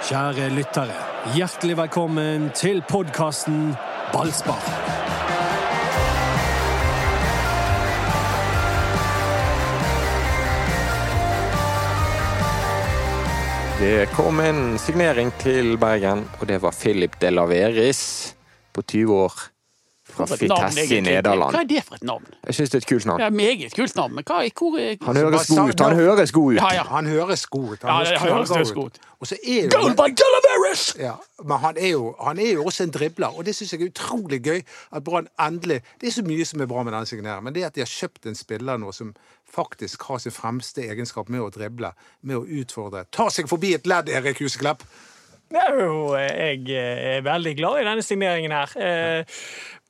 Kjære lyttere, hjertelig velkommen til podkasten Ballspar. Det kom en signering til Bergen, og det var Philip de Laveris på 20 år. Vitesse i. Nederland. Hva er det for et navn? Jeg syns det er et kult navn. Det er meget kult navn, men hva, hvor er Han høres god ut. Han høres god ut. Ja, ja. Han høres god ut. Han høres høres god ut. Og så er jo Goldberg Delaveris! ja, men han er, jo, han er jo også en dribler, og det syns jeg er utrolig gøy. At Brann endelig Det er så mye som er bra med denne signeringen, men det at de har kjøpt en spiller nå som faktisk har sin fremste egenskap med å drible, med å utfordre Ta seg forbi et ledd, Erik Huseklepp! Jo, jeg er veldig glad i denne signeringen her. Eh,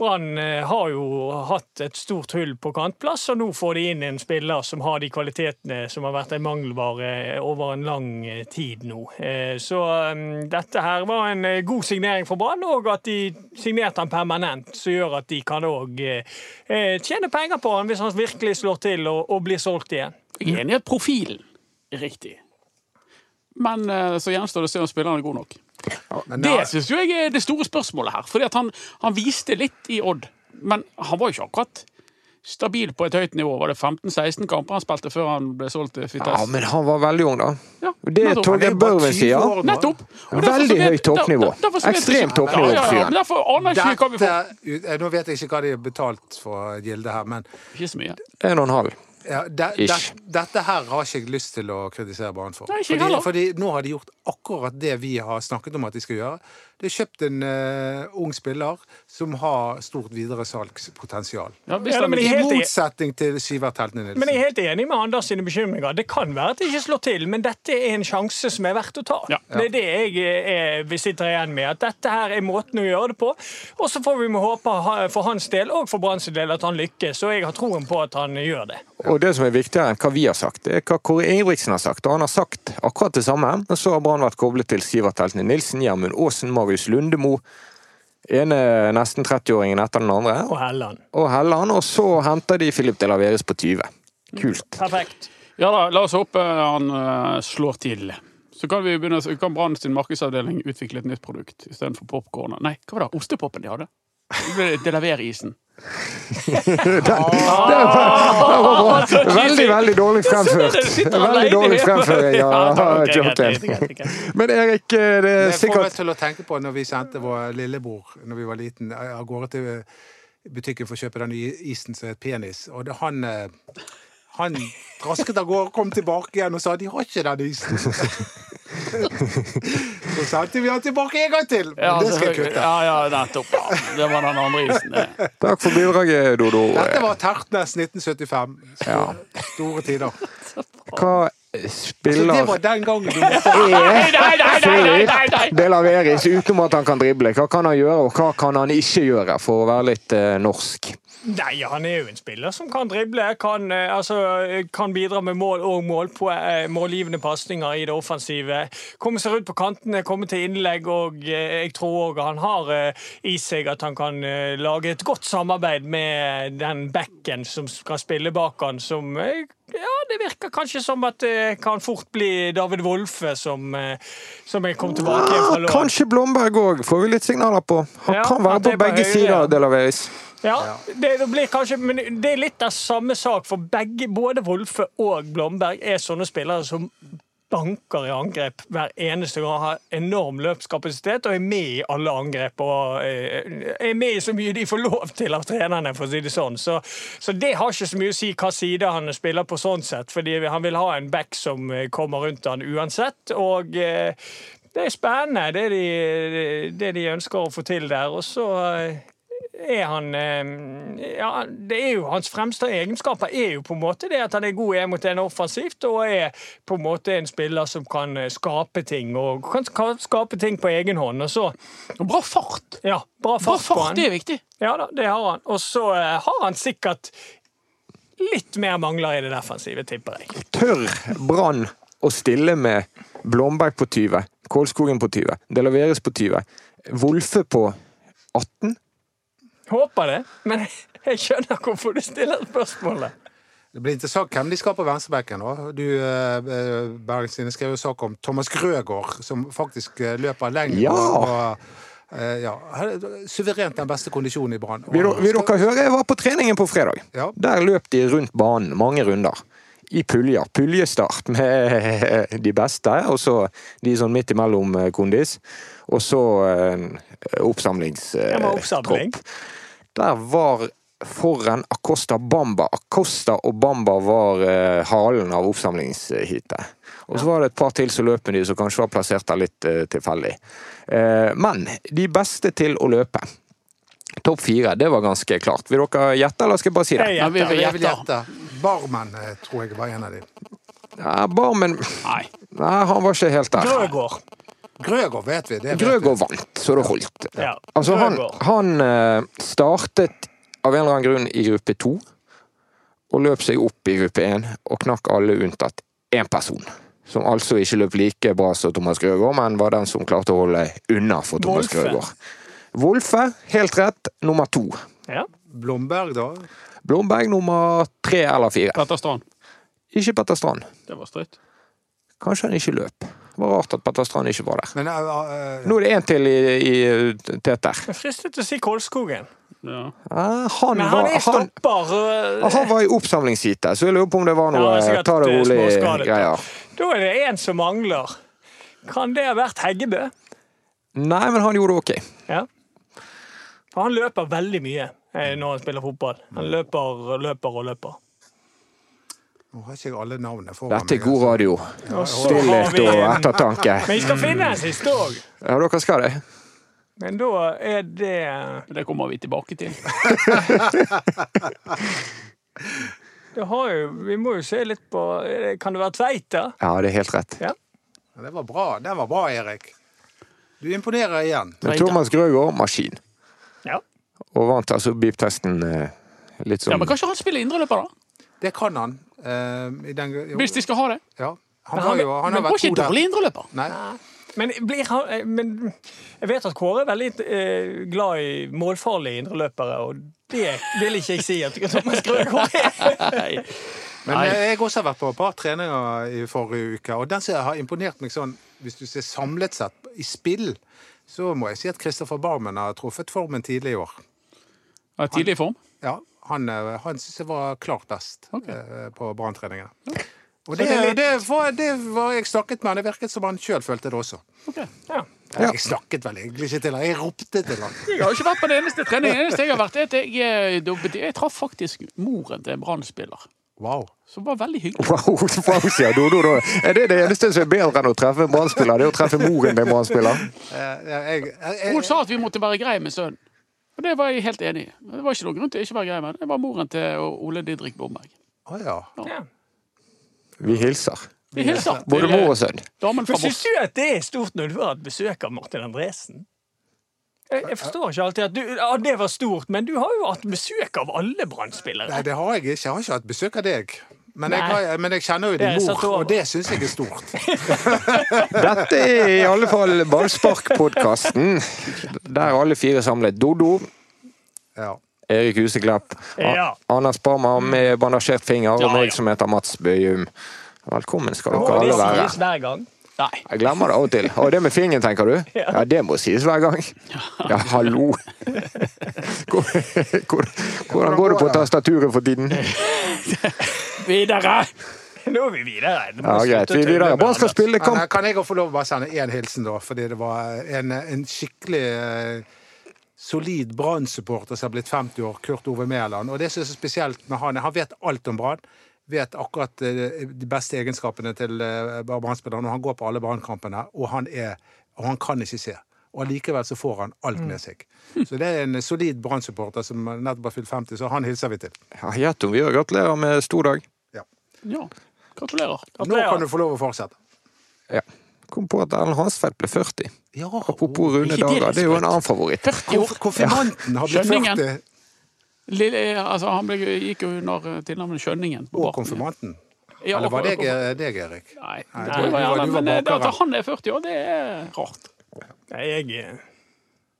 Brann eh, har jo hatt et stort hull på kantplass, og nå får de inn en spiller som har de kvalitetene som har vært en mangelvare over en lang eh, tid nå. Eh, Så mm, dette her var en eh, god signering for Brann, og at de signerte han permanent, som gjør at de kan òg tjene penger på han hvis han virkelig slår til og, og blir solgt igjen. Jeg er enig i at profilen er riktig. Men eh, så gjenstår det å se om spilleren er god nok. Men Det syns jeg er det store spørsmålet her. Fordi at han, han viste litt i Odd, men han var jo ikke akkurat stabil på et høyt nivå. Var det 15-16 kamper han spilte før han ble solgt til Ja, men han var veldig ung, da. Ja, Det. Torgeir er jo Børven sier. Nettopp. Og Veldig høyt toppnivå. Ekstremt toppnivå Ja, ja, ja, Derfor aner jeg ikke hva vi får. nå vet jeg ikke hva de har betalt for Gilde her, men Ikke så mye. En og en halv. Ja, de, de, dette her har ikke jeg lyst til å kritisere Brann for. Nei, ikke fordi, fordi nå har de gjort akkurat det vi har snakket om at de skal gjøre. De er kjøpt en uh, ung spiller som har stort videresalgspotensial. Ja, Ja, men I er enig. motsetning til Sivert Heltene Nilsen. Men jeg er helt enig med Anders sine bekymringer. Det kan være at det ikke slår til, men dette er en sjanse som er verdt å ta. Ja. Det er det jeg er, vi sitter igjen med. At dette her er måten å gjøre det på. Og så får vi må håpe for hans del og for Branns del at han lykkes. Og jeg har troen på at han gjør det. Og det som er viktigere enn hva vi har sagt, det er hva Kåre Ingebrigtsen har sagt. Og han har sagt akkurat det samme. Og så har Brann vært koblet til Sivert Heltene Nilsen, Gjermund Aasen, Marius Lundemo. Ene nesten 30-åringen etter den andre. Og Helland. Og Helland. Og så henter de Filip de Laveres på 20. Kult. Perfekt. Ja da, la oss håpe han eh, slår til. Så kan vi begynne, så kan Brann sin markedsavdeling utvikle et nytt produkt istedenfor popkorn. Nei, hva var det? Ostepopen de hadde? Det ble Delaver-isen. Det var bra. Veldig, veldig dårlig fremført. Veldig dårlig fremføring av greit. Men Erik, det er Det får meg til å tenke på når vi sendte vår lillebror når vi var liten, av gårde til butikken for å kjøpe den nye isen som het penis. Og det, han eh, han rasket av gårde, kom tilbake igjen og sa de har ikke den isen. Så sendte vi han tilbake en gang til. Men Ja, det skal jeg kutte. Ja, ja, nettopp. Ja. Det var den andre isen. det. Takk for bidraget, Dodo. Dette var Tertnes 1975. Ja. Store tider. Hva Så det var den gangen du måtte nei. De Laveris utenom at han kan drible? Hva kan han gjøre, og hva kan han ikke gjøre, for å være litt eh, norsk? Nei, han er jo en spiller som kan drible, kan, eh, altså, kan bidra med mål og mål på eh, målgivende pasninger i det offensive. Komme seg rundt på kantene, komme til innlegg, og eh, jeg tror òg han har eh, i seg at han kan eh, lage et godt samarbeid med den backen som skal spille bak han, som eh, ja, det virker kanskje som at det kan fort bli David Wolfe som, eh, som er kommet tilbake fra lån. Kanskje Blomberg òg, får vi litt signaler på. Han Ja, kan være på begge høyre, sider ja. Ja, det, det blir kanskje, men det er litt av samme sak, for begge, både Wolfe og Blomberg er sånne spillere som banker i angrep hver eneste gang, har enorm løpskapasitet og er med i alle angrep. og eh, Er med i så mye de får lov til av trenerne, for å si det sånn. Så, så det har ikke så mye å si hva side han spiller på sånn sett, fordi han vil ha en back som eh, kommer rundt han uansett. og eh, det er spennende, det de, det de ønsker å få til der. Og så er han eh, Ja, det er jo hans fremste egenskaper er jo på en måte det at han er god en mot en offensivt, og er på en måte en spiller som kan eh, skape ting, og kan skape ting på egen hånd. Og så, Bra fart! ja, bra Bra fart på fart, han. det er viktig. Ja da, det har han. Og så eh, har han sikkert litt mer mangler i det defensive, tipper jeg. Tør Brann å stille med Blomberg på 20, Kålskogen på 20, Delaveres på 20, Wolfe på 18? Håper det, men jeg skjønner hvorfor du stiller spørsmålet. Det blir interessant hvem de skal på venstrebekken. nå. Du, Bergenstine, Bergstine, skrev jo sak om Thomas Grøgaard, som faktisk eh, løper lenger. Ja. Og, eh, ja, Suverent den beste kondisjonen i Brann. Vil, dere- vil dere høre? Jeg var på treningen på fredag. Ja. Der løp de rundt banen mange runder. I puljer. Puljestart med de beste, og så de sånn midt imellom eh, kondis. Og så eh, oppsamlingstropp. Ja, oppsamling. Der var foran Acosta Bamba. Acosta og Bamba var eh, halen av oppsamlingsheatet. Og så var det et par til som løp med de som kanskje var plassert der litt eh, tilfeldig. Eh, men de beste til å løpe. Topp fire, det var ganske klart. Vil dere gjette, eller skal jeg bare si det? Jeg vi vil Jeg vil gjette. Barmen eh, tror jeg var en av de. Ja, Barmen Nei. Nei, han var ikke helt der. Grøgaard. Grøgaard vet vi. det vet. Grøgaard vant, så det holdt. Ja. Altså, han, han eh, startet av en eller annen grunn i gruppe to, og løp seg opp i gruppe én, og knakk alle unntatt én person. Som altså ikke løp like bra som Thomas Grøgaard, men var den som klarte å holde unna for Thomas Wolfe. Grøgaard. Wolfe, helt rett, nummer to. Ja. Blomberg, da? Blomberg nummer tre eller fire. Petter Strand. Ikke Petter Strand. Det var strøtt. Kanskje han ikke løp. Det var rart at Petter Strand ikke var der. Men uh, uh, Nå er det én til i, i Teter. Jeg fristet til å si Kolskogen. Ja. Ja, han, Men han var, er han, øh, han var i oppsamlingsheatet, så jeg lurer på om det var noe ja, ta det rolig greier. Da er det én som mangler. Kan det ha vært Heggebø? Nei, men han gjorde det ok. Ja. For han løper veldig mye når han spiller fotball. Han løper, løper og løper. Nå har ikke jeg alle navnene foran Dette er god altså. radio. Stillhet og ettertanke. Men vi skal finne en siste òg. Ja, dere skal det. Men da er det Det kommer vi tilbake til. det har jo, Vi må jo se litt på eh, Kan det være Tveita? Ja, det er helt rett. Ja. Det var bra, Den var bra, Erik. Du imponerer igjen. Men Thomas Grøgaard, maskin. Ja. Og vant altså beep-testen litt sånn Ja, men Kanskje han spiller indreløper, da? Det kan han. Eh, i den, jo, Hvis de skal ha det. ja. Han, Men var han- jo, han Men var vært ikke god der. dårlig indreløper. Nei. Men, blir han, eh, men jeg vet at Kåre er veldig eh, glad i målfarlige indreløpere, og det vil ikke jeg si at Thomas Grøgaard er. Men Nei. jeg også har vært på et par treninger i forrige uke, og den som har imponert meg sånn, hvis du ser samlet sett i spill, så må jeg si at Christopher Barmen har truffet formen tidlig i år. Ja, Tidlig i form. Ja, han, eh, han syns jeg var klart best Ok. eh, på Brann-treningene. Og det, det det, var, det var jeg snakket med han. Det virket som han sjøl følte det også. Ok. Ja. Ja. Jeg snakket vel egentlig ikke til han, jeg ropte til han. Jeg har ikke vært på den eneste treningen. Det eneste jeg har vært, er at jeg, jeg, jeg traff faktisk moren til en Brann-spiller. Wow. Som var veldig hyggelig. Wow, wow, sier du, du. Er det det eneste som er bedre enn å treffe en brannspiller? Det er å treffe moren til en brannspiller? Eh, Hun sa at vi måtte være greie med sønnen. Og det var jeg helt enig i. Det var ikke noen grunn til å ikke være grei med. Det var moren til Ole Didrik Bomberg. Å ja. Ja. Vi hilser. Vi hilser Både mor og sønn. syns du at det er stort når du har hatt besøk av Martin Andresen? Jeg, jeg forstår ikke alltid at du, ja, det var stort, men du har jo hatt besøk av alle Brann-spillere. Nei, det har jeg ikke. Jeg har ikke hatt besøk av deg. Men jeg, har, men jeg kjenner jo din mor, og det syns jeg er stort. Dette er i alle fall Ballspark-podkasten, der alle fire samlet. Dodo, Ja. Erik Huseklepp, Ja. Anders Barmer med bandasjert finger, og Ja, meg som heter Mats Bøyum. Velkommen skal dere alle være. sies hver gang? Nei. Jeg glemmer det av og til. Og det med fingeren, tenker du? Ja, det må sies hver gang. Ja, hallo. Hvor- hvor- Hvordan går det på tastaturet for tiden? Videre! Nå er vi videre. Ja, greit. Vi er videre. Brann skal spille kamp. eh, kan jeg få lov å bare sende én hilsen, da? Fordi det var en, en skikkelig eh, solid Brann-supporter som har blitt 50 år, Kurt Ove Mæland. Og det som er så spesielt med han, han vet alt om Brann. Vet akkurat eh, de beste egenskapene til barnespilleren. Og han går på alle Brann-kampene, og han er Og han kan ikke se. Og allikevel så får han alt med seg. Så det er en solid Brann-supporter som nettopp har fylt 50, så han hilser vi til. Ja, Gjettum, vi gratulerer med stor dag. Ja. Gratulerer. Nå kan du få lov å fortsette. Ja. Kom på at Erlend Hansfeldt ble 40. Ja, Apropos Rune dager, det er jo en annen favoritt. 40 år. Konfirmanten har blitt 40. Lille, altså, han ble, gikk jo under eh, tilnavnet Skjønningen. på Og konfirmanten. Ja, Eller var det deg, Erik? Nei, Nei, det var du var- gjerne, var men eh, det at han er 40 år, det er rart. Nei, jeg føler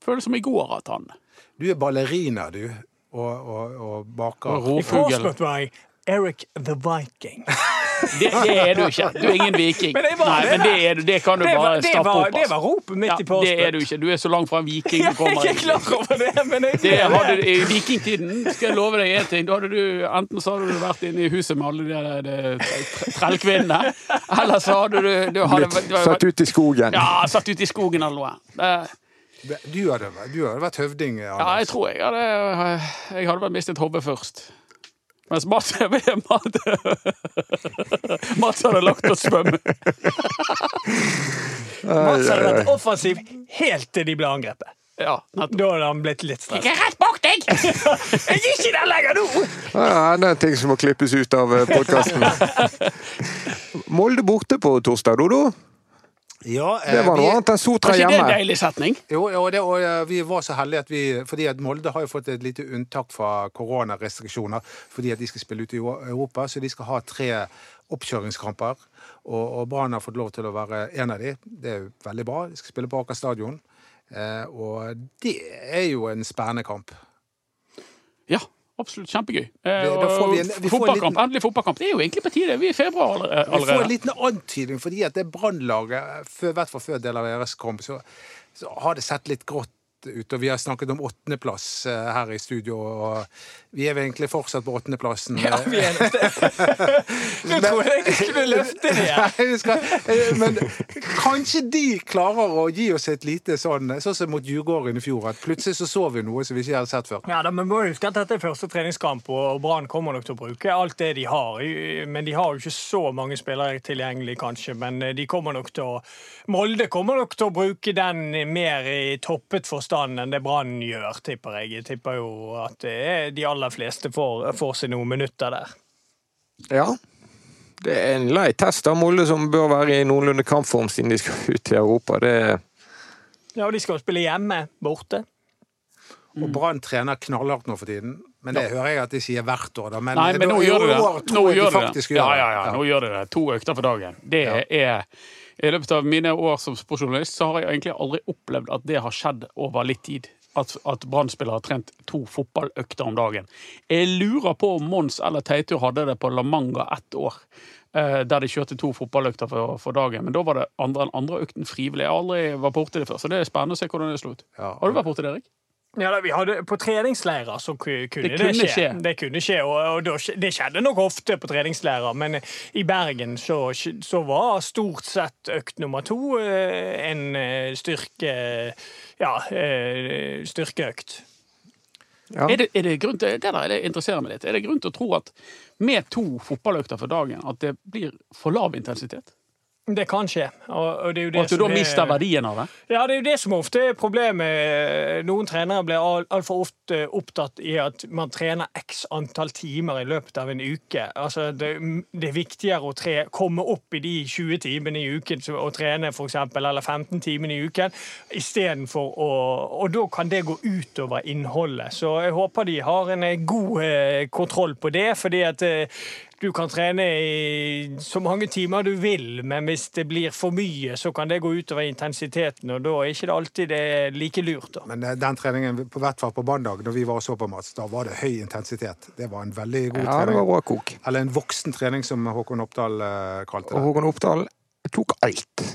Føles som i går at han Du er ballerina, du. Og, og, og baker. Og I rovfugl. Var jeg Eric the Viking. Det, det er du ikke. Du er ingen viking. Men var Nei, men det, er, du- det kan du Det var, bare det stappe var, opp. det altså. var ropet midt Ja, i påsken. det er du ikke. Du er så langt fra en viking du kommer. Jeg er klar over det, men jeg, Det hadde, I vikingtiden skal jeg love deg en ting. Da hadde du, enten så hadde du vært inne i huset med alle de, der- trellkvinnene, eller så hadde du, du hadde, Blitt satt ut i skogen. Ja, satt ut i skogen eller noe. Du hadde, du hadde vært høvding, ja, jeg tror jeg hadde Jeg hadde vel mistet hodet først. Mens Mats Mats, Mats hadde lagt oss svømme. Mats hadde vært offensiv helt til de ble angrepet. Ja. Da hadde han blitt litt stresset. Jeg er rett bak deg! Jeg er ikke der lenger nå! Ja, det er ting som må klippes ut av podkasten. Molde borte på torsdag, Dodo. Ja, eh, Det var vi- noe annet enn Sotra hjemme. Var ikke det en deilig setning? Jo, og, det, og eh, vi var så heldige at vi Fordi at Molde har jo fått et lite unntak fra koronarestriksjoner fordi at de skal spille ute i Europa, så de skal ha tre oppkjøringskamper. Og, og Brann har fått lov til å være en av de. Det er jo veldig bra. De skal spille på Aker stadion. Eh, og det er jo en spennende kamp. Ja, absolutt. Kjempegøy. Eh, en- vi får en fotballkamp, liten- Endelig fotballkamp. Det er jo egentlig på tide. Vi er i februar allerede. Vi får en liten antydning, fordi at det brannlaget, i hvert fall før Delaveres kom, så, så har det sett litt grått ut. Og vi har snakket om åttendeplass eh, her i studio, og vi er vel egentlig fortsatt på åttendeplassen. Ja, vi er Nå tror jeg ikke skulle løfte det igjen. Eh, men kanskje de klarer å gi oss et lite sånn Sånn som mot Djurgården i fjor, at plutselig så så vi noe som vi ikke hadde sett før. Ja, da, men må huske at Dette er første treningskamp, og Brann kommer nok til å bruke alt det de har. Men de har jo ikke så mange spillere tilgjengelig, kanskje. Men eh, de kommer nok til å Molde kommer nok til å bruke den mer i toppet forstand enn det Brann gjør, tipper jeg. Jeg tipper jo at de aller fleste får, får seg noen minutter der. Ja. Det er en lei test av Molde som bør være i noenlunde kampform siden de skal ut i Europa. Det Ja, og de skal jo spille hjemme, borte. Og Brann trener knallhardt nå for tiden. Men det hører jeg at de sier hvert år. Da. Men, Nei, men nå, nå gjør de det. Nå gjør de de det. Ja, ja, ja, nå gjør de det. To økter for dagen. Det er I løpet av mine år som sportsjournalist så har jeg egentlig aldri opplevd at det har skjedd over litt tid. At, at Brann-spillere har trent to fotballøkter om dagen. Jeg lurer på om Mons eller Teitur hadde det på La Manga ett år. eh, Der de kjørte to fotballøkter for, for dagen. Men da var det andre, den andre økten frivillig. Jeg aldri vært borti det før, så det er spennende å se hvordan det slo ut. Ja. Har du vært borti det, Erik? Ja, da, vi hadde, På treningsleirer så kunne Det det, kunne skje. skje. Det kunne skje, og, og da Det skjedde nok ofte på treningsleirer, men i Bergen så, så var stort sett økt nummer to eh, en eh, styrke... Ja, eh, styrkeøkt. Ja. Er det, er det grunn til, det der det interesserer meg litt. Er det grunn til å tro at med to fotballøkter for dagen at det blir for lav intensitet? Det kan skje. Og, det er jo det Og at du da er- mister verdien av det? Ja, det er jo det som ofte er problemet. Noen trenere blir al- altfor ofte opptatt i at man trener x antall timer i løpet av en uke. Altså, det, det er viktigere å tre, komme opp i de 20 timene i uken og trene for eksempel, eller 15 timene i uken, istedenfor å Og da kan det gå utover innholdet. Så jeg håper de har en eh, god eh, kontroll på det, fordi at eh, du kan trene i så mange timer du vil, men hvis det blir for mye, så kan det gå utover intensiteten, og da er ikke det alltid det er like lurt. da. Men eh, den treningen, på hvert fall på mandag, når vi var og så på Mats, da var det høy intensitet. Det var en veldig god ja, det var bra kok. Eller en voksen trening, som Håkon Oppdal kalte kalte Og. Håkon Oppdal tok alt.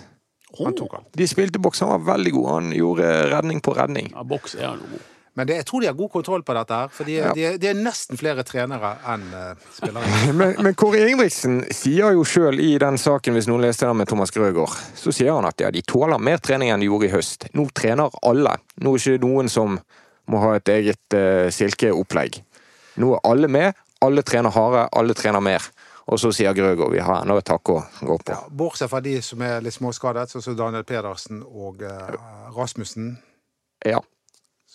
Han tok alt. De spilte boks, han var veldig god. Han gjorde redning på redning. Ja, boks er han god. Men det, jeg tror de har god kontroll på dette her, for de, Ja. de, de er nesten flere trenere enn uh, spillere. Men, men Kåre Ingebrigtsen sier jo sjøl i den saken, hvis noen leste den med Thomas Grøgaard, så sier han at ja, de tåler mer trening enn de gjorde i høst. Nå trener alle. Nå er det ikke noen som må ha et eget uh, silkeopplegg. Nå er alle med. Alle trener harde, alle trener mer. Og så sier Grøgaard vi har ennå et hakk å gå på. Ja, bortsett fra de som er litt småskadet, sånn som Daniel Pedersen og uh, Rasmussen, Ja.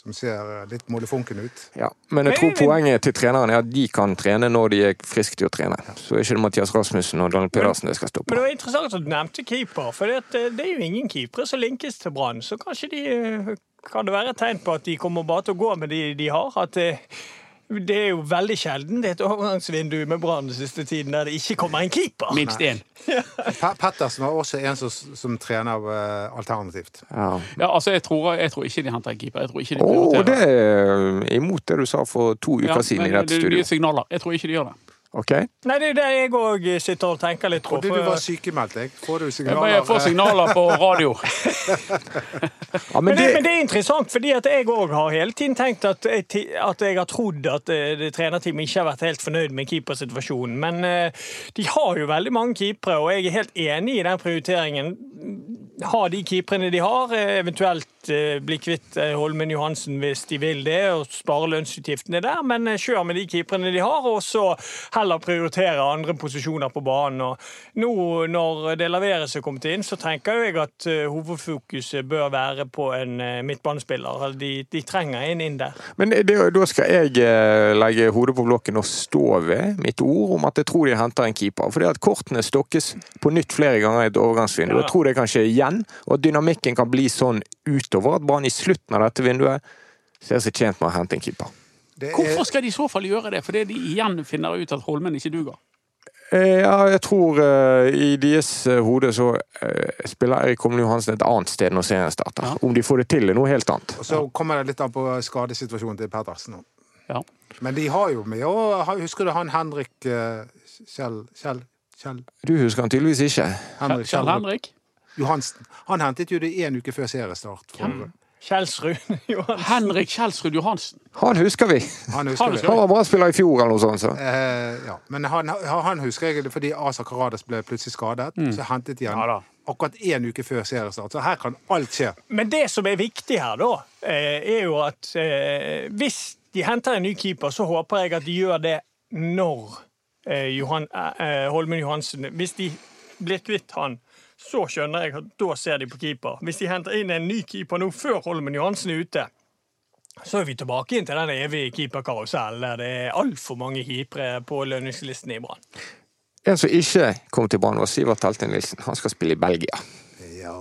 Som ser eh, litt molefonken ut. Ja, men jeg tror poenget til treneren er at de kan trene når de er friske til å trene. Så er ikke det Mathias Rasmussen og Daniel Pedersen det skal stå Men det var interessant at du nevnte keeper, for det, eh, det er jo ingen keepere som linkes til Brann. Så kanskje de eh, Kan det være et tegn på at de kommer bare til å gå med de de har? At eh, det er jo veldig sjelden det er et overgangsvindu med Brann den siste tiden der det ikke kommer en keeper. Minst én. Pe Pettersen var også en som, som trener uh, alternativt. Ja. Ja, altså, jeg tror, jeg tror ikke de henter en keeper. Jeg tror ikke de Og Oh, det er imot det du sa for to uker Ja, siden i dette det- Det studioet. nye signaler. Jeg tror ikke de gjør det. Ok? Nei, det er det jeg òg sitter og tenker litt på. Trodde du var sykemeldt, jeg. Får du signaler? Jeg får signaler på radio. Ja, Men men det, men det, det er interessant, fordi at jeg òg har hele tiden tenkt at jeg, at jeg har trodd at eh, det trenerteamet ikke har vært helt fornøyd med keepersituasjonen. Men eh, de har jo veldig mange keepere, og jeg er helt enig i den prioriteringen. Ha de keeperne de har, eh, eventuelt eh, bli kvitt eh, Holmen Johansen hvis de vil det, og spare lønnsutgiftene der. Men eh, kjør med de keeperne de har, og så heller prioritere andre posisjoner på banen. Og nå når det Laveres er kommet inn, så tenker jeg at eh, hovedfokuset bør være på en eh, midtbanespiller. De, de trenger en inn der. men det, da skal jeg eh, legge hodet på blokken og stå ved mitt ord om at jeg tror de henter en keeper. Fordi at kortene stokkes på nytt flere ganger i et overgangsvindu. Ja. Jeg tror det kan skje igjen, og at dynamikken kan bli sånn utover at Brann i slutten av dette vinduet ser seg tjent med å hente en keeper. Det er, Hvorfor skal de i så fall gjøre det? Fordi de igjen finner ut at Holmen ikke duger. Eh, Ja, jeg tror uh, i deres uh, hode så uh, spiller Erik Komlen Johansen et annet sted når serien starter. Ja. Om de får det til, er noe helt annet. og så kommer det litt an på skadesituasjonen til Pedersen. òg. Ja. Men de har jo med og Husker du han Henrik Kjell Kjell Kjell Du husker han tydeligvis ikke. Henrik Kjell Kjell Henrik? Johansen. Han hentet jo det én uke før seriestart. Kjelsrud Johansen. Henrik Kjelsrud Johansen. Han husker vi! han Han husker vi. Han var bra spiller i fjor eller noe sånt. Så. Eh, ja. Men han, han husker jeg det fordi Asa Karadas ble plutselig skadet. Så hentet de han Ja akkurat én uke før seriestart. Så her kan alt skje. Men det som er viktig her, da, eh, er jo at eh, hvis de henter en ny keeper, så håper jeg at de gjør det når eh, Johan, eh, Holmen Johansen Hvis de blir kvitt han, så skjønner jeg at da ser de på keeper. Hvis de henter inn en ny keeper nå før Holmen Johansen er ute, så er vi tilbake inn til den evige keeperkarusellen der det er altfor mange keepere på lønningslisten i Brann. En som ikke kom til Brann, var Sivert Helten Nilsen. Han skal spille i Belgia. Ja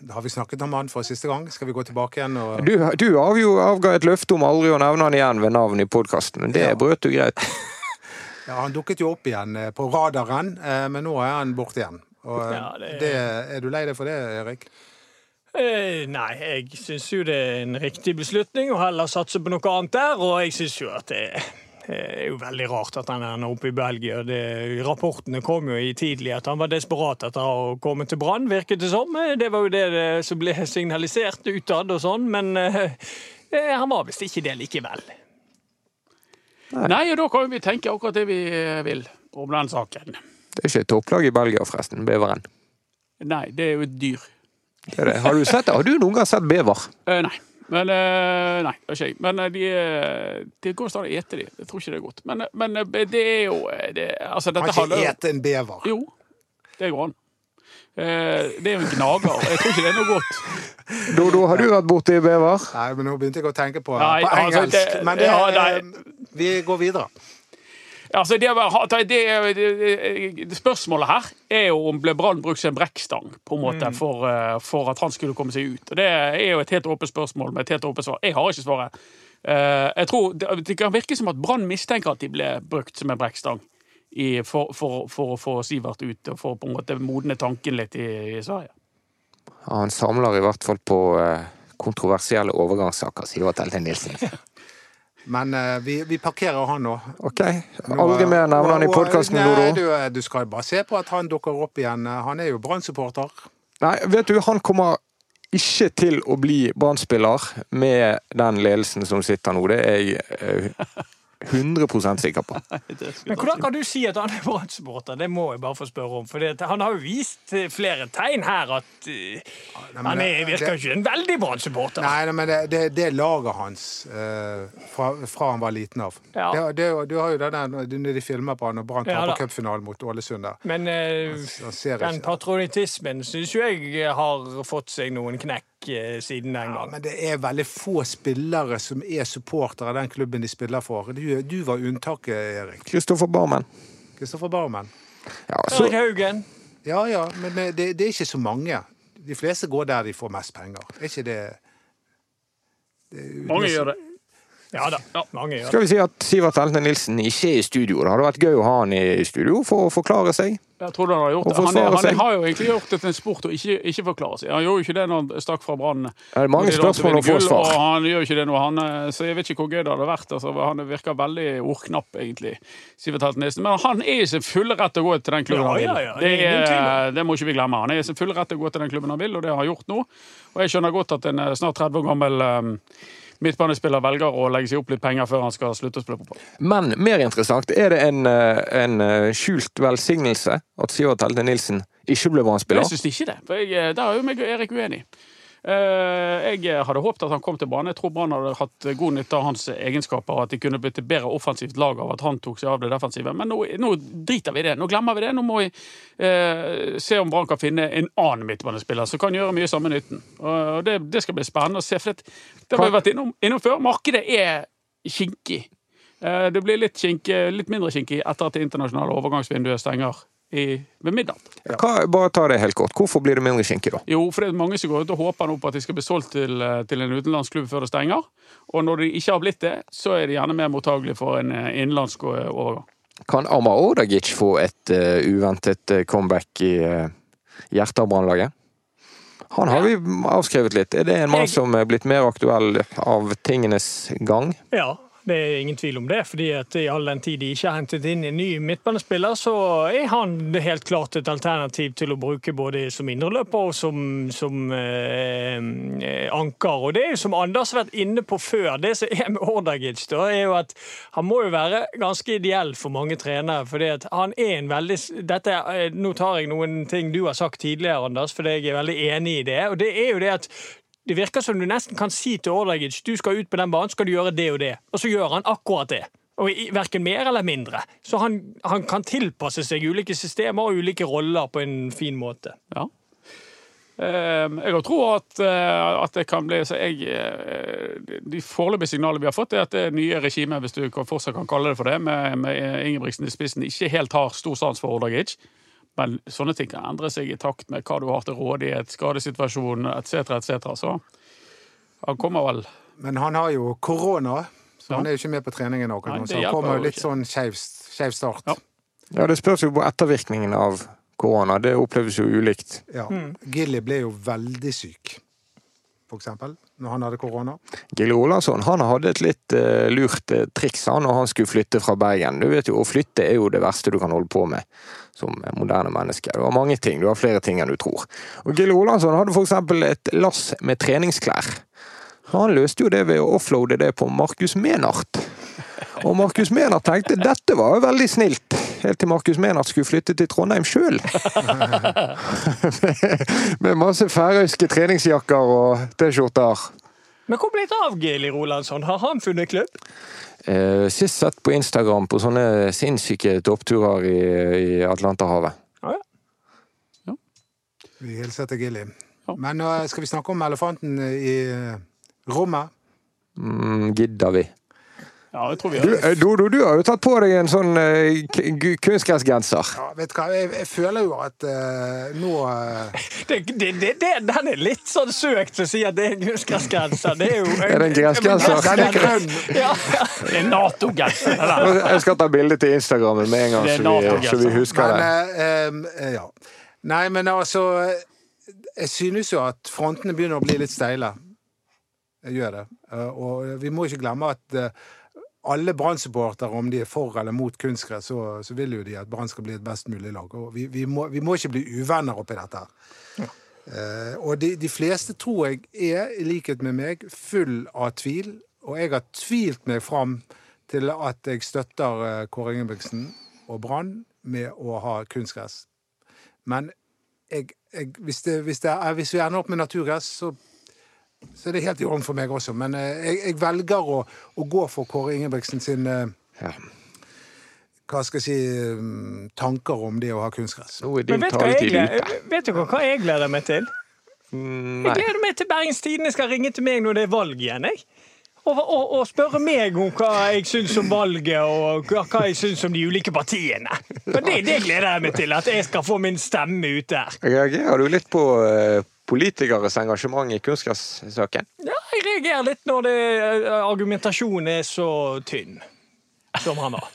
Da har vi snakket om han for siste gang. Skal vi gå tilbake igjen og Du, du avjo, avga et løfte om aldri å nevne han igjen ved navn i podkasten, men det Ja. brøt du greit. Ja, Han dukket jo opp igjen eh, på radaren, eh, men nå er han borte igjen. Og, eh, Ja, det- det, er du lei deg for det, Erik? Eh, nei, jeg syns jo det er en riktig beslutning å heller satse på noe annet der, og jeg syns jo at det er jo veldig rart at han er oppe i Belgia. Det, rapportene kom jo i tidlig at han var desperat etter å komme til Brann, virket det som. Eh, Det var jo det, det som ble signalisert utad og sånn, men eh, eh, han var visst ikke det likevel. Nei, og da kan vi tenke akkurat det vi vil om den saken. Det er ikke et topplag i Belgia, forresten. Beveren. Nei, det er jo et dyr. Det er det. Har du sett det? Har du noen gang sett bever? Uh, nei. Men eh, Nei, det er ikke jeg. Men eh, de, det går stadig å ete de. Jeg tror ikke det er godt. Men, men det er jo det, Altså, dette kan ikke handler... ete en bever. Jo, det går an. Eh, det er jo en gnager. Jeg tror ikke det er noe godt. Dodo, har du vært borti bever? Nei, men nå begynte jeg å tenke på, Nei, på altså, engelsk. det- men det, ja, nei. vi går videre. Altså, det, det, det, det, Spørsmålet her er jo om ble Brann brukt som en brekkstang på en måte for, eh, for at han skulle komme seg ut. Og Det er jo et helt åpent spørsmål med et helt åpent svar. Jeg har ikke svaret. Eh, Jeg tror Det, det kan virke som at Brann mistenker at de ble brukt som en brekkstang i, for, for, for å få Sivert ut og for på en måte modne tanken litt i, i Sverige. Ja, Han samler i hvert fall på eh, kontroversielle overgangssaker, sier Elte Nilsen. Men uh, vi, vi parkerer han nå. Ok, aldri mer nevne han i og- podkasten, Dodo. du, eh, du skal bare se på at han dukker opp igjen. Han er jo Brann-supporter. Nei, vet du, han kommer ikke til å bli Brann-spiller med den ledelsen som sitter nå. Det er jeg eh, 100 sikker på. Men hvordan kan du si at han er Brann-supporter? Det må jeg bare få spørre om. For det, han har jo vist flere tegn her at eh, men han er, virker jo ikke en veldig Brann-supporter. Nei, nei, men det, det, det er laget hans uh, fra, fra han var liten av. Ja. Det, det, du har jo det der de filmer på han og Brann taper ja, cupfinalen mot Ålesund der. Men uh, Han han den ikke. patriotismen syns jo jeg har fått seg noen knekk eh, siden den Ja, gang. men det er veldig få spillere som er supportere av den klubben de spiller for. Du, du var unntaket, Erik. Kristoffer Barmen. Kristoffer Barmen. Ja, så, Erik Haugen. Ja ja, men det, det er ikke så mange. De fleste går der de får mest penger. Er ikke det, det er Mange gjør det. Ja da, mange gjør det. skal vi si at Sivert Helte Nilsen ikke er i studio. Det hadde vært gøy å ha han i studio for å forklare seg. Jeg tror han har gjort det. Han, er, han har jo egentlig gjort det til en sport å ikke, ikke forklare seg. Han gjorde jo ikke det når han stakk fra Brann. Det er mange spørsmål å forsvar. Og han gjør ikke det nå. Han, eh, så jeg vet ikke hvor gøy det hadde vært. Altså, han virker veldig ordknapp, egentlig. Sivert Men han er i sin fulle rett til å gå til den klubben Ja, han vil. ja, ja, det det, er det må ikke vi glemme. Han er i sin fulle rett til å gå til den klubben han vil, og det har han gjort nå. Og jeg skjønner godt at en eh, snart 30 år gammel eh, midtbanespiller velger å legge seg opp litt penger før han skal slutte å spille fotball. Men mer interessant, er det en, eh, en eh, skjult velsignelse at Sivert Helde Nilsen ikke ble Brann-spiller? jeg syns ikke det. For jeg, eh, der er jo meg og Erik uenig. Eh, Jeg hadde håpet at han kom til banen. Jeg tror Brann hadde hatt god nytte av hans egenskaper, og at de kunne blitt et bedre offensivt lag av at han tok seg av det defensive. Men nå, nå driter vi i det. Nå glemmer vi det. Nå må vi eh, se om Brann kan finne en annen midtbanespiller som kan gjøre mye samme nytten. Og det, det skal bli spennende å se. For det, det har vi vært innom, innom før. Markedet er kinkig. Eh, Det blir litt, kink, litt mindre kinkig etter at det internasjonale overgangsvinduet stenger i, ved middag Hva, bare ta det helt kort. Hvorfor blir det mindre skinke, da? Jo, for det er mange som går ut og håper nå på at de skal bli solgt til, eh, til en utenlandsk klubb før det stenger. Og når de ikke har blitt det, så er de gjerne mer mottagelige for en eh, innenlandsk eh, overgang. Kan Amar Odagic få et uh, uventet comeback i uh, hjertet av Brannlaget? Han har vi avskrevet litt. Er det en mann som er blitt mer aktuell av tingenes gang? Ja, det er ingen tvil om det. fordi at I all den tid de ikke har hentet inn en ny midtbanespiller, så er han helt klart et alternativ til å bruke både som indreløper og som, som eh, eh, anker. Og det er jo som Anders har vært inne på før, det som er med Ordagic, da, er jo at han må jo være ganske ideell for mange trenere. fordi at han er en veldig dette, eh, Nå tar jeg noen ting du har sagt tidligere, Anders, for jeg er veldig enig i det. og det er jo det at det virker som du nesten kan si til Ordagic du skal ut på den banen, skal du gjøre det og det. Og så gjør han akkurat det. Og Verken mer eller mindre. Så han, han kan tilpasse seg ulike systemer og ulike roller på en fin måte. Ja. Jeg Jeg tror at, eh, at det kan bli så jeg, eh, De foreløpige signalene vi har fått, er at det nye regimet, hvis du fortsatt kan kalle det for det, med, med Ingebrigtsen i spissen, ikke helt har stor sans for Ordagic. Men sånne ting kan endre seg i takt med hva du har til rådighet, skadesituasjon etc. etc. Så han kommer vel Men han har jo korona, så Ja. han er jo ikke med på treningen nå. Så han kommer jo litt ikke. sånn skeiv start. Ja. Ja, Det spørs jo på ettervirkningen av korona. Det oppleves jo ulikt. Ja. Gilly ble jo veldig syk, for eksempel, når han hadde korona. Gilly Olansson han hadde et litt uh, lurt eh, triks han når han skulle flytte fra Bergen. Du vet jo, Å flytte er jo det verste du kan holde på med som moderne menneske. Du har mange ting, du har flere ting enn du tror. Og Gille Olansson hadde eksempel et lass med treningsklær. Han løste jo det ved å offloade det på Markus Menart. Og Markus Menart tenkte dette var jo veldig snilt, helt til Markus Menart skulle flytte til Trondheim sjøl. med masse færøyske treningsjakker og T-skjorter. Men hvor ble det av Geli Rolandsson? Har han funnet klubb? Eh, sist sett på Instagram på sånne sinnssyke toppturer i, i Atlanterhavet. Ja, ja. Vi hilser til Gilly. Ja. Men nå skal vi snakke om elefanten i eh, rommet. Mm, gidder vi. Ja, det tror vi Du, gjør det. eh, Dodo, du har jo tatt på deg en sånn uh, kunstgressgenser. Ja, vet du hva, jeg, jeg føler jo at uh, nå uh... Det, det, det, den er litt sånn søkt å si at det er en kunstgressgenser. Det er jo Er det en gressgenser? Den er grønn! Ja, Det er Nato-genser. Jeg skal ta bilde til Instagrammen med en gang, er så vi, så vi husker Men det. ja. Nei, men altså Jeg synes jo at frontene begynner å bli litt steile. Jeg gjør det. Og vi må ikke glemme at alle Brann-supportere, om de er for eller mot kunstgress, så, så vil jo de at Brann skal bli et best mulig lag. Og vi, vi, må, vi må ikke bli uvenner oppi dette. her. Uh, og de, de fleste tror jeg er, i likhet med meg, full av tvil. Og jeg har tvilt meg fram til at jeg støtter eh, Kåre Ingebrigtsen og Brann med å ha kunstgress. Men jeg, jeg, hvis, det, hvis, det er, hvis vi ender opp med naturgress, så, så er det helt i orden for meg også. Men eh, jeg, jeg velger å, å gå for Kåre Ingebrigtsen sin eh, Ja. hva skal jeg si mm, tanker om det å ha kunstgress. Nå er Men din vet, du hva jeg, taletid ute. vet dere hva jeg gleder meg til? Mm, Jeg gleder meg til Bergens Tidende skal ringe til meg når det er valg igjen. jeg. Og, og, og spørre meg om hva jeg syns om valget, og hva, jeg syns om de ulike partiene. For det, det gleder jeg meg til, at jeg skal få min stemme ut der. Reagerer du litt på eh, politikeres engasjement i kunstgressaken? Ja, jeg reagerer litt når det, argumentasjonen er så tynn som han var.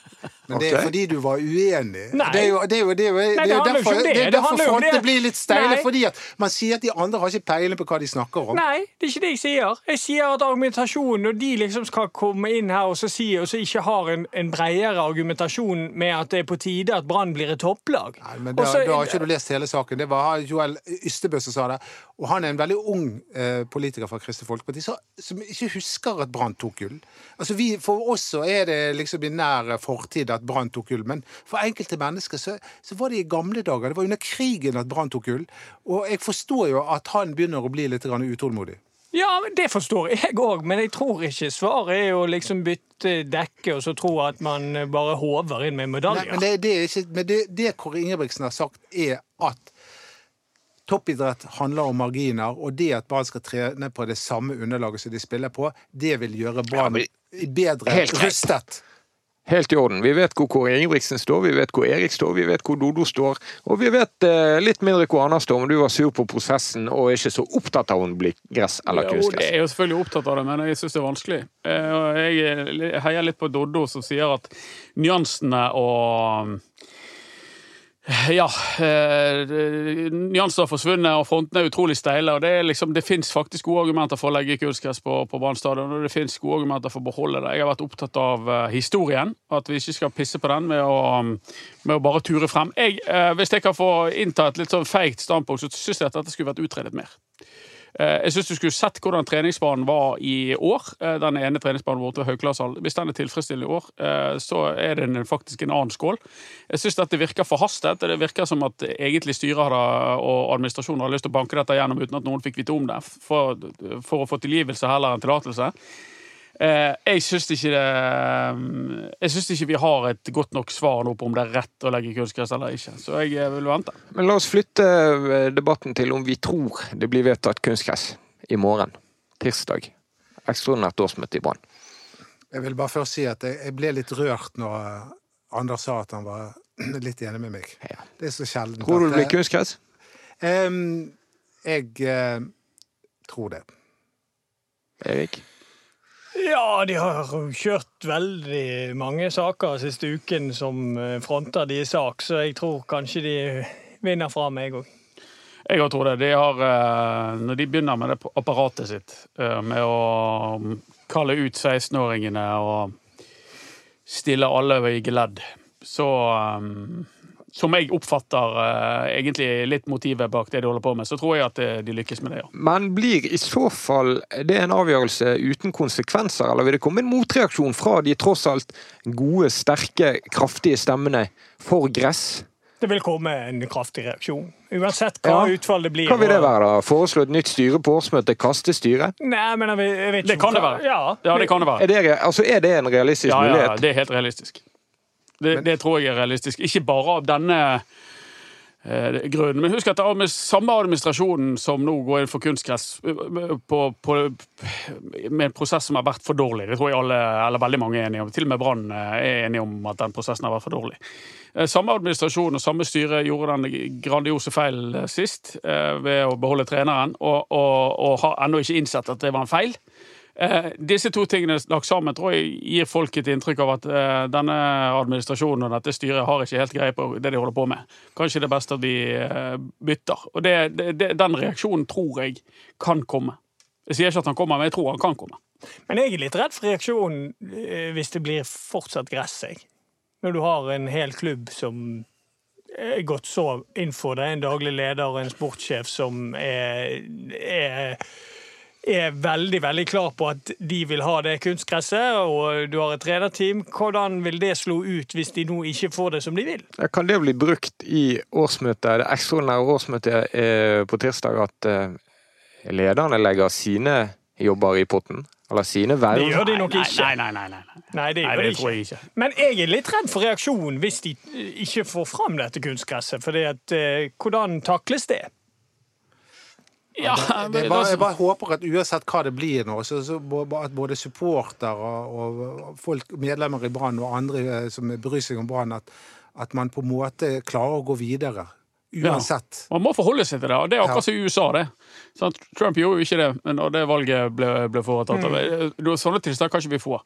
Men det er fordi du var uenig. Nei. Det er jo, det er jo, det er jo, det er det handler jo ikke om det. det er derfor det. blir litt steile. Fordi at man sier at de andre har ikke peiling på hva de snakker om. Nei, det er ikke det jeg sier. Jeg sier at argumentasjonen, når de liksom skal komme inn her og så si, og så ikke har en, en bredere argumentasjon med at det er på tide at Brann blir et topplag Nei, men da, har ikke du lest hele saken. Det var Joel Ystebø som sa det. Og han er en veldig ung eh, politiker fra Kristelig Folkeparti så- som ikke husker at Brann tok gull. Altså vi, For oss så er det liksom i nær fortid at Brann tok gull, men for enkelte mennesker så, så var det i gamle dager. Det var under krigen at Brann tok gull. Og jeg forstår jo at han begynner å bli litt utålmodig. Ja, Det forstår jeg òg, men jeg tror ikke svaret er å liksom bytte dekke og så tro at man bare håver inn med Nei, medaljer. men det, det, er ikke, men det, det Kåre Ingebrigtsen har sagt, er at toppidrett handler om marginer, og det at Brann skal trene på det samme underlaget som de spiller på, det vil gjøre Brann bedre rustet. Helt i orden. Vi vet hvor Kåre Ingebrigtsen står, vi vet hvor Erik står, vi vet hvor Dodo står, og vi vet eh, litt mindre hvor Anna står, men du var sur på prosessen og ikke så opptatt av om det blir gress eller Jo, jeg er jo selvfølgelig opptatt av det, men jeg syns det er vanskelig. Eh, Jeg heier litt på Doddo, som sier at nyansene og ja, eh, nyanser har forsvunnet, og frontene er utrolig steile. og Det, liksom, det fins faktisk gode argumenter for å legge kunstgress på, på Brann og det fins gode argumenter for å beholde det. Jeg har vært opptatt av eh, historien, at vi ikke skal pisse på den med å, med å bare ture frem. Jeg, eh, hvis jeg kan få innta et litt sånn feigt standpunkt, så syns jeg at dette skulle vært utredet mer. Eh, Jeg syns du skulle sett hvordan treningsbanen var i år. eh, Den ene treningsbanen vår ved Hauglandshall. Hvis den er tilfredsstillende i år, eh, så er den faktisk en annen skål. Jeg syns dette virker forhastet. Det virker som at egentlig styret og administrasjonen har lyst til å banke dette gjennom uten at noen fikk vite om det, for, for å få tilgivelse heller enn tillatelse. Eh, Jeg syns ikke det Jeg syns ikke vi har et godt nok svar nå på om det er rett å legge kunstgress eller ikke. Så jeg eh, vil vente. Men la oss flytte eh, debatten til om vi tror det blir vedtatt kunstgress i morgen, tirsdag. Ekstraordinært årsmøte i Brann. Jeg vil bare først si at jeg, ble litt rørt når Anders sa at han var litt enig med meg. Ja. Det er så sjelden. Tror du det blir kunstgress? em, jeg eh, tror det. Erik? Ja, de har kjørt veldig mange saker siste uken som eh, fronter de i sak, så jeg tror kanskje de vinner fra meg òg. Jeg òg tror det. De har, eh, når de begynner med det apparatet sitt, eh, med å mm, kalle ut 16-åringene og stille alle i geledd, så eh, Som jeg oppfatter uh, egentlig litt motivet bak det de holder på med, så tror jeg at eh, de lykkes med det, ja. Men blir i så fall det en avgjørelse uten konsekvenser, eller vil det komme en motreaksjon fra de tross alt gode, sterke, kraftige stemmene for gress? Det vil komme en kraftig reaksjon. Uansett hva Ja. utfallet blir. Hva vil det være, da? Foreslå et nytt styre på årsmøtet? Kaste styret? Nei, men jeg, vet- ikke. vet Det kan det være. Ja, Ja, det kan det være. Er det, altså, er det en realistisk Ja, ja, det er helt realistisk. Det, det tror jeg er realistisk. Ikke bare av denne eh, grunnen. Men husk at det er med samme administrasjonen som nå går inn for kunstgress eh, på, på, med en prosess som har vært for dårlig. Det tror jeg alle, eller veldig mange er enige om. Til og med Brann eh, er enige om at den prosessen har vært for dårlig. Eh, Samme administrasjon og samme styre gjorde den grandiose feil eh, sist eh, ved å beholde treneren, og, og, og har ennå ikke innsett at det var en feil. Eh, disse to tingene lagt sammen tror jeg gir folk et inntrykk av at eh, denne administrasjonen og dette styret har ikke helt greie på det de holder på med. Kanskje det er best at vi eh, bytter. Og det, det, den reaksjonen tror jeg kan komme. Jeg sier ikke at han kommer, men jeg tror han kan komme. Men jeg er litt redd for reaksjonen eh, hvis det blir fortsatt gress. Jeg. Når du har en hel klubb som er gått så inn for det, en daglig leder og en sportssjef som er, er er veldig veldig klar på at de vil ha det kunstgresset, og du har et trenerteam. Hvordan vil det slå ut hvis de nå ikke får det som de vil? Kan det bli brukt i årsmøtet, det ekstraordinære årsmøtet eh, på tirsdag, at eh, lederne legger sine jobber i potten? Eller sine verv? Det gjør de nok ikke. Nei, nei, nei. nei, nei. Nei, det Nei, det de tror ikke. jeg ikke. Men jeg er litt redd for reaksjonen hvis de ikke får fram dette kunstgresset. For eh, hvordan takles det? Ja, Det men er bare, jeg bare håper at uansett hva det blir nå, så, så at både supporter og, og folk, medlemmer i Brann og andre eh, som bryr seg om Brann, at, at man på en måte klarer å gå videre. Uansett. Man må forholde seg til det, og det er akkurat som i USA. det. Sant? Trump gjorde jo ikke det men når det valget ble, ble foretatt. Mm. Sånne tilstander kan ikke vi få,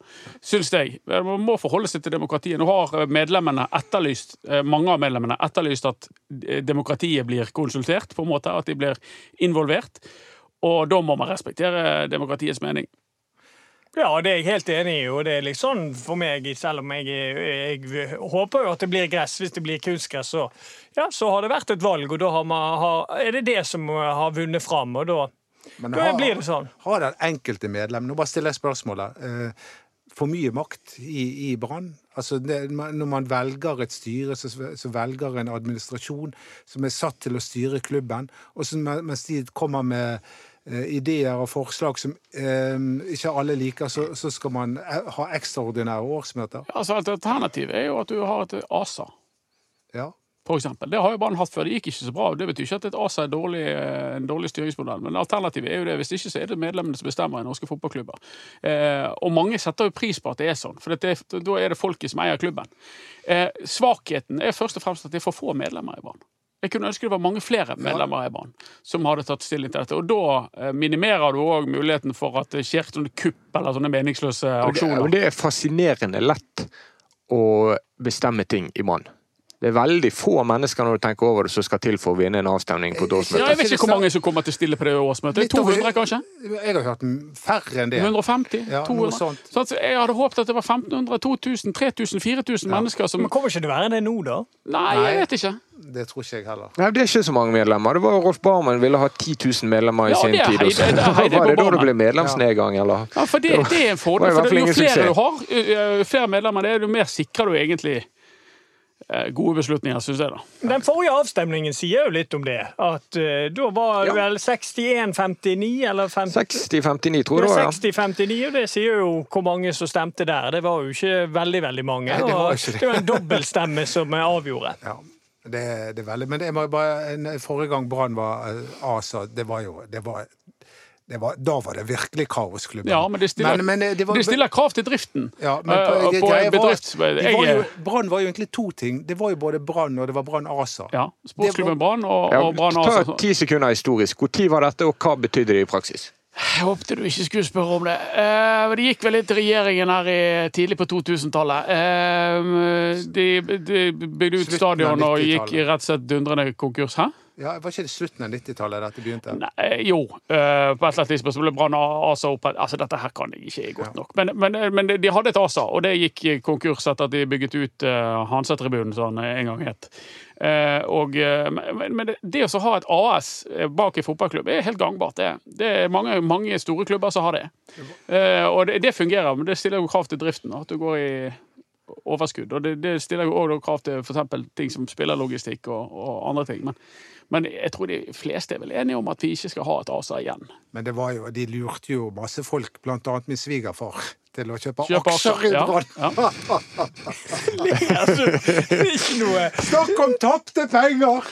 syns jeg. Man må forholde seg til demokratiet. Nå har medlemmene etterlyst, eh, mange av medlemmene etterlyst at eh, demokratiet blir konsultert, på en måte, at de blir involvert. Og da må man respektere demokratiets mening. Ja, det er jeg helt enig i. og det er litt sånn for meg, selv om jeg, jeg håper jo at det blir gress. Hvis det blir kunstgress, så, ja, så har det vært et valg, og da har man, har, er det det som har vunnet fram. og da, Men da blir det sånn. Har den enkelte medlem Nå bare stiller jeg spørsmålet. Eh, for mye makt i, i Brann? Altså, det, når man velger et styre, så, så velger en administrasjon som er satt til å styre klubben, og så, mens de kommer med eh, ideer og forslag som eh, ikke alle liker, så, så skal man eh, ha ekstraordinære årsmøter. Ja, altså, Alternativet er jo at du har et ASA. Ja. For eksempel. det har jo Brann hatt før. Det gikk ikke så bra. Det betyr ikke at et ASA er dårlig, eh, en dårlig styringsmodell, men alternativet er jo det. Hvis ikke så er det medlemmene som bestemmer i norske fotballklubber. Eh, og mange setter jo pris på at det er sånn, for det, da er det folket som eier klubben. Eh, svakheten er først og fremst at det er for få medlemmer i Brann. Jeg kunne ønske det var mange flere medlemmer i banen som hadde tatt stilling til dette. Og da eh, minimerer du òg muligheten for at det skjer sånne kupp eller sånne meningsløse aksjoner. Det er fascinerende lett å bestemme ting i Brann. Det er veldig få mennesker når du tenker over det som skal til for å vinne en avstemning på et Ja, årsmøte. jeg vet ikke hvor mange som kommer til å stille på det årsmøtet. 200, kanskje? Jeg har hørt færre enn det. 150? Ja, noe 200? sånt. Så jeg hadde håpet at det var 1500, 2000, 3000, 4000 mennesker som Men kommer ikke det være det nå, da? Nei, jeg vet ikke. Det tror ikke jeg heller. Nei, det er ikke så mange medlemmer. Det var Rolf Barmen ville ha 10 000 medlemmer i Ja, sin tid. Heide- det er Heide var det da det ble medlemsnedgang, eller? Ja, for det, det er en fordel. For det, jo flere du har, jo- jo flere medlemmer det er, jo mer sikrer du egentlig gode beslutninger, syns jeg. da. Den forrige avstemningen sier jo litt om det. At uh, da var det Ja. vel 61-59, eller 50 60-59, tror jeg Ja, 60-59, og det sier jo hvor mange som stemte der. Det var jo ikke veldig veldig mange. Nei, det var og ikke det. det var en dobbeltstemme som avgjorde. Ja, det, det er veldig Men det var bare, en- forrige gang Brann var A, ASA, det var jo det var, var, Da var det virkelig kaosklubben. Ja, men det stiller, Men- men, eh, det var- de stiller krav til driften. Ja, men Eh, på, det, på en bedrift. Brann var jo egentlig to ting. Det var jo både Brann og det var Brann ASA. ja, Sportsklubben Brann og, Ja, og Brann ta ti sekunder historisk. Når var dette, og hva betydde det i praksis? Jeg håpte du ikke skulle spørre om det. Eh, det gikk vel litt til regjeringen her i, tidlig på 2000-tallet. Eh, de, de bygde ut stadion og gikk i rett og slett dundrende konkurs. Hæ? Ja, Var ikke det slutten av 90-tallet dette begynte? Nei, jo, uh, på et eller annet tidspunkt ble Brann ASA opp Altså, dette her kan jeg ikke godt nok. Men, men, men de hadde et ASA, og det gikk konkurs etter at de bygget ut uh, Hansa-tribunen, som den en gang het. Uh, og, eh, men men det, det å ha et AS bak en fotballklubb er helt gangbart. Det, det er mange, mange store klubber som har det. Uh, og det, det fungerer, men det stiller jo krav til driften. At du går i overskudd. Og det, det stiller jo også krav til f.eks. ting som spillerlogistikk og, og andre ting. Men, men jeg tror de fleste er vel enige om at vi ikke skal ha et ASA igjen. Men det var jo, de lurte jo masse folk, blant annet min svigerfar, til å kjøpe, Kjøpe aksjer i ja, Brann. ja. er ikke noe Snakk om tapte penger!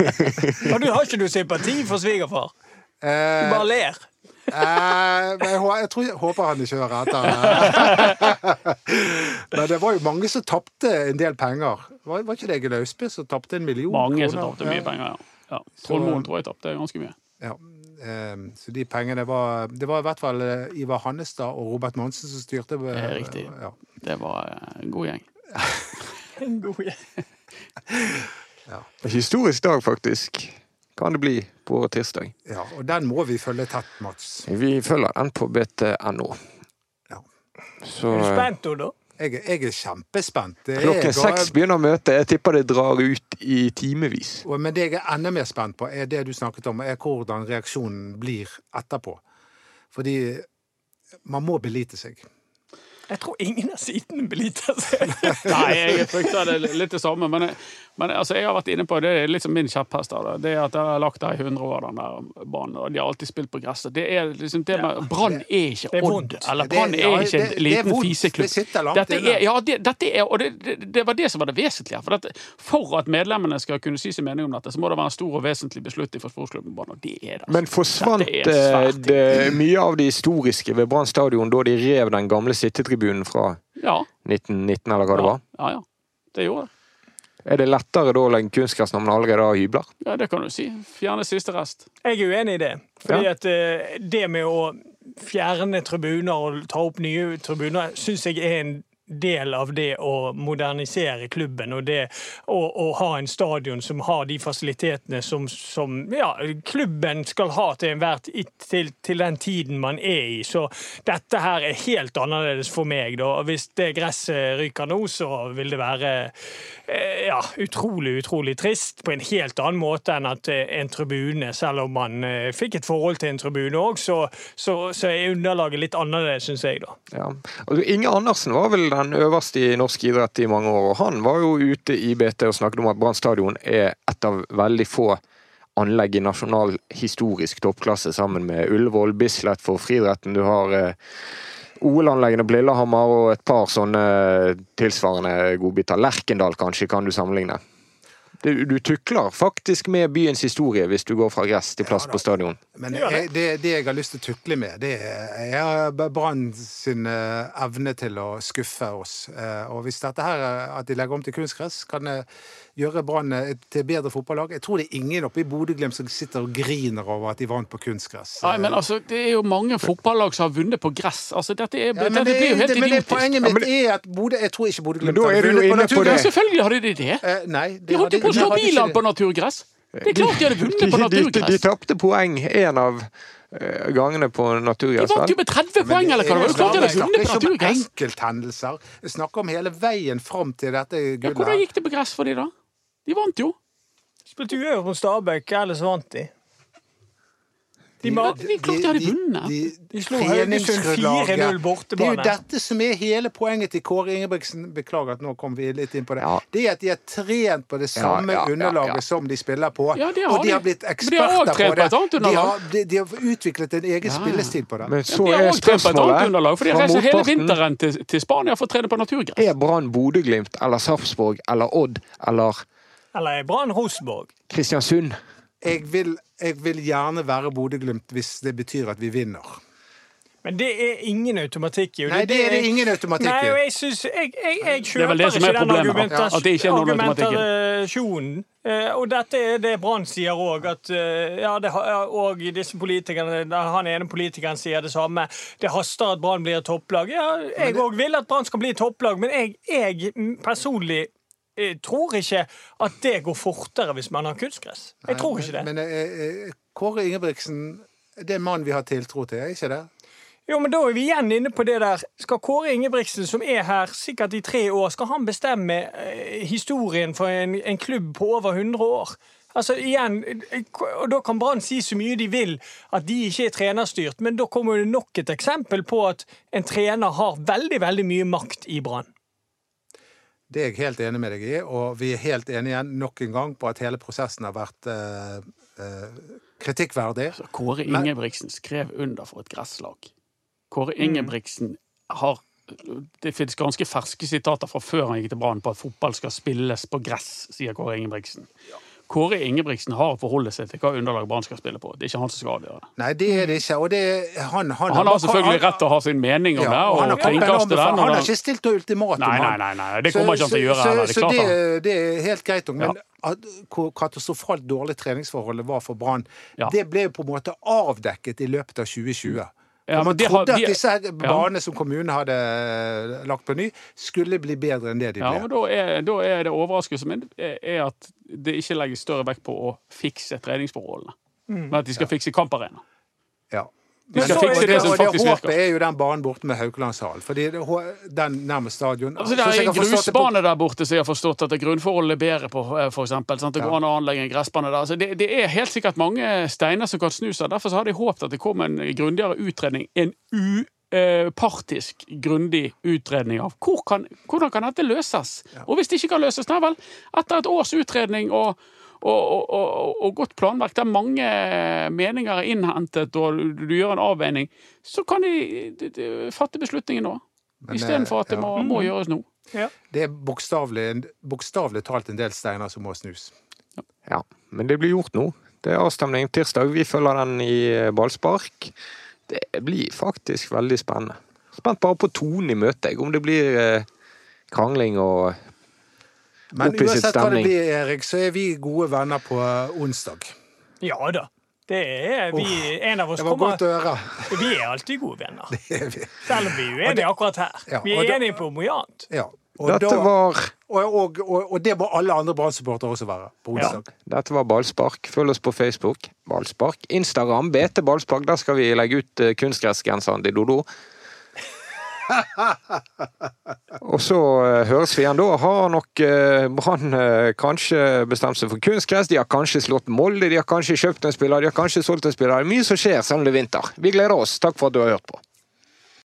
Og du har ikke noe sympati for svigerfar? Du Eh, bare ler. Eh, men jeg, jeg, tror, jeg håper han ikke hører etter. Men det var jo mange som tapte en del penger. Var, var ikke det Egil Austbø som tapte en million Mange som kroner? tapte mye penger, ja. ja. Trond Moen tror jeg tapte ganske mye. Ja. Eh, så de pengene var Det var i hvert fall eh, Ivar Hannestad og Robert Monsen som styrte. Det er riktig. Ja. Det var en god gjeng. En god gjeng. En historisk dag, faktisk. Kan det bli på tirsdag. ja, og den må vi følge tett, Mats. Vi følger den på bt.no. Ja. Så Er du spent, Odo? Jeg, er- jeg er kjempespent. Det er- klokken seks begynner møtet. Jeg tipper det drar ut i timevis. Men det jeg er enda mer spent på, er det du snakket om, er hvordan reaksjonen blir etterpå. Fordi man må belite seg. Jeg tror ingen av sidene beliter seg. Nei, jeg frykter det litt det samme. Men, jeg, men altså, jeg har vært inne på det er liksom min kjepphest. Det er at jeg har lagt der i 100 år, den der banen. Og de har alltid spilt på gresset. Det er liksom det med Brann er ikke er Odd. Eller Brann er ikke det- en det er liten vondt. fiseklubb. Det sitter langt Dette inne. er, ja, det, dette er, og det, det, det var det som var det vesentlige. For, dette, for at medlemmene skal kunne si sin mening om dette, så må det være en stor og vesentlig beslutning for sportsklubben Brann. Og det er det. Men forsvant er eh, det mye av det historiske ved Brann stadion da de rev den gamle sittetribunen fra Ja, 1919, eller hva det var? ja, ja. Det gjorde det. Er det lettere da å legge kunstgress når man allerede har hybler? Ja, det kan du si. Fjerne siste rest. Jeg er uenig i det. Fordi Ja. at eh, det med å fjerne tribuner og ta opp nye tribuner, syns jeg er en del av det å modernisere klubben og det å, ha en stadion som har de fasilitetene som, som ja, klubben skal ha til enhver tid til, til den tiden man er i. Så dette her er helt annerledes for meg. Da. Hvis det gresset ryker nå, så vil det være eh, ja, utrolig, utrolig trist på en helt annen måte enn at eh, en tribune, selv om man eh, fikk et forhold til en tribune òg, så, så, så er underlaget litt annerledes, syns jeg. da. Ja. Inge Andersen var vel den øverste i norsk idrett i mange år, og han var jo ute i BT og snakket om at Brann stadion er et av veldig få anlegg i nasjonal historisk toppklasse, sammen med Ullevål, Bislett for friidretten. Du har eh, OL-anleggene på Lillehammer og et par sånne tilsvarende godbiter. Lerkendal kanskje kan du sammenligne. Du, du tukler faktisk med byens historie hvis du går fra gress til plass på stadion. Men det. jeg, det, det jeg har lyst til å tukle med, det er Brann sin eh, evne til å skuffe oss. Eh, Og hvis dette her, eh, at de legger om til kunstgress, kan eh, gjøre Brann eh, til bedre fotballag Jeg tror det er ingen oppe i Bodø-Glimt som sitter og griner over at de vant på kunstgress. Nei, men altså, Det er jo mange fotballag som har vunnet på gress. Altså, Dette, er, Ja, men dette det, blir jo helt det, men det, Men poenget mitt er at Bodø Jeg tror ikke Men Bodø-Glimt har vunnet på Ja, selvfølgelig hadde de det. Eh, nei, De holdt jo på å slå Milan på naturgress. Det er klart de hadde vunnet på De, de, de, de tapte poeng en av eh, gangene på De vant jo med 30 poeng, eller hva det var. Klart de hadde Jeg vunnet på snakker ikke om naturgress. enkelthendelser. Jeg snakker om hele veien fram til dette Ja, hvordan gikk det på gress for de da? De vant jo. Spilte uavgjort mot Stabæk, ellers vant de. De, de, de. De slo Haugesund 4-0 bortebane. Det er jo dette som er hele poenget til Kåre Ingebrigtsen. Beklager at nå kom vi litt inn på det. Ja. Det er at de har trent på det samme ja, ja, underlaget ja. som de spiller på. Ja, har og de de. har blitt de eksperter trent på det. På De har, de, de har utviklet en egen Ja. spillestil på det. Men så de har er også trent på et annet spørsmålet underlag, for de reiser hele vinteren til, til Spania for å trene på naturgress. Er Brann Bodø-Glimt eller Sarpsborg eller Odd eller Eller er Brann Rosenborg. Kristiansund? Jeg vil, jeg vil gjerne være Bodø-Glimt hvis det betyr at vi vinner. Men det er ingen automatikk i. Nei, det er det ingen automatikk Nei, og jeg, synes, jeg, jeg, jeg er kjøper ikke den argumentasjonen. argumentas- at det ikke er noen automatikk i det. argumentasjonen. Eh, Og dette er det Brann sier òg, at eh, ja, det, og disse politikerne, han ene politikeren sier det samme. Det haster at Brann blir et topplag. Ja, jeg òg vil at Brann skal bli et topplag, men jeg, jeg personlig eh, tror ikke at det går fortere hvis man har kunstgress. Jeg tror ikke det. Men eh, eh, Kåre Ingebrigtsen det er en mann vi har tiltro til, er ikke det? Jo, men Da er vi igjen inne på det der. Skal Kåre Ingebrigtsen, som er her sikkert i tre år, skal han bestemme eh, historien for en, en klubb på over 100 år? Altså igjen, og Da kan Brann si så mye de vil at de ikke er trenerstyrt, men da kommer det nok et eksempel på at en trener har veldig veldig mye makt i Brann. Det er jeg helt enig med deg i, og vi er helt enige igjen nok en gang på at hele prosessen har vært eh, eh, kritikkverdig. Kåre Men- Ingebrigtsen skrev under for et gresslag. Kåre Ingebrigtsen har Det finnes ganske ferske sitater fra før han gikk til Brann på at fotball skal spilles på gress, sier Kåre Ingebrigtsen. Kåre Ingebrigtsen har å forholde seg til hva underlag Brann skal spille på. Det er ikke han som skal avgjøre det. Nei, det er det ikke. Det, han, han, Han har selvfølgelig rett til å ha sin mening om ja, det, han har den. Han har ikke stilt noe ultimatum. Nei, nei, nei, nei, det kommer ikke han til å gjøre så. Det så, det, det er helt greit nok. Men Ja. hvor katastrofalt dårlig treningsforholdet var for Brann, Ja. det ble jo på en måte avdekket i løpet av 2020. Ja, men man har- trodde de- at disse banene Ja. som kommunen hadde eh, lagt på ny, skulle bli bedre enn det de Ja, ble. og da er, da er det overraskelsen min er at det ikke legges større vekt på å fikse treningsforholdene. Men at de skal fikse kamparena. Ja. De skal så- fikse det, det som og det håpet er jo den banen borte med Haukelandshallen. Fordi det, den nærmest stadion Altså, det er en grusbane der borte som jeg har forstått at det grunnforholdet er bedre på, f.eks. for eksempel. Det går an å anlegge en gressbane der. Altså, det, det er helt sikkert mange steiner som kan snus av. Derfor så hadde jeg håpet at det kom en grundigere utredning. En upartisk, grundig utredning av hvor kan, hvordan kan dette løses. Og hvis det ikke kan løses, nei vel, etter et års utredning og og, og, og, og godt planverk der mange meninger er innhentet, og du, gjør en avveining, så kan de, de, de fatte beslutningen nå. Istedenfor at det ja. må, må gjøres nå. Ja. Det er bokstavelig talt en del steiner som må snus. Ja, men det blir gjort nå. Det er avstemning tirsdag. Vi følger den i eh, ballspark. Det blir faktisk veldig spennende. Spent bare på tonen i møtet, jeg, om det blir eh, krangling og Men uansett hva det blir, Erik, så er vi gode venner på eh, onsdag. Ja da. Det er vi, En av oss Det var kommer godt å høre. Vi er alltid gode venner. er vi. Selv om vi er uenige akkurat her. Ja, Vi er enige på mye annet. Ja. Dette da, var, og, og, og, og det må alle andre Brann-supportere også være på onsdag. dette var Ballspark. Følg oss på Facebook. Ballspark. Instagram. BT Ballspark. Der skal vi legge ut eh, kunstgressgenseren til Dodo. Og så eh, høres vi igjen da. Har nok eh, Brann kanskje bestemt seg for kunstgress. De har kanskje slått Molde, de har kanskje kjøpt en spiller, de har kanskje solgt en spiller. Det er mye som skjer selv om det er vinter. Vi gleder oss. Takk for at du har hørt på.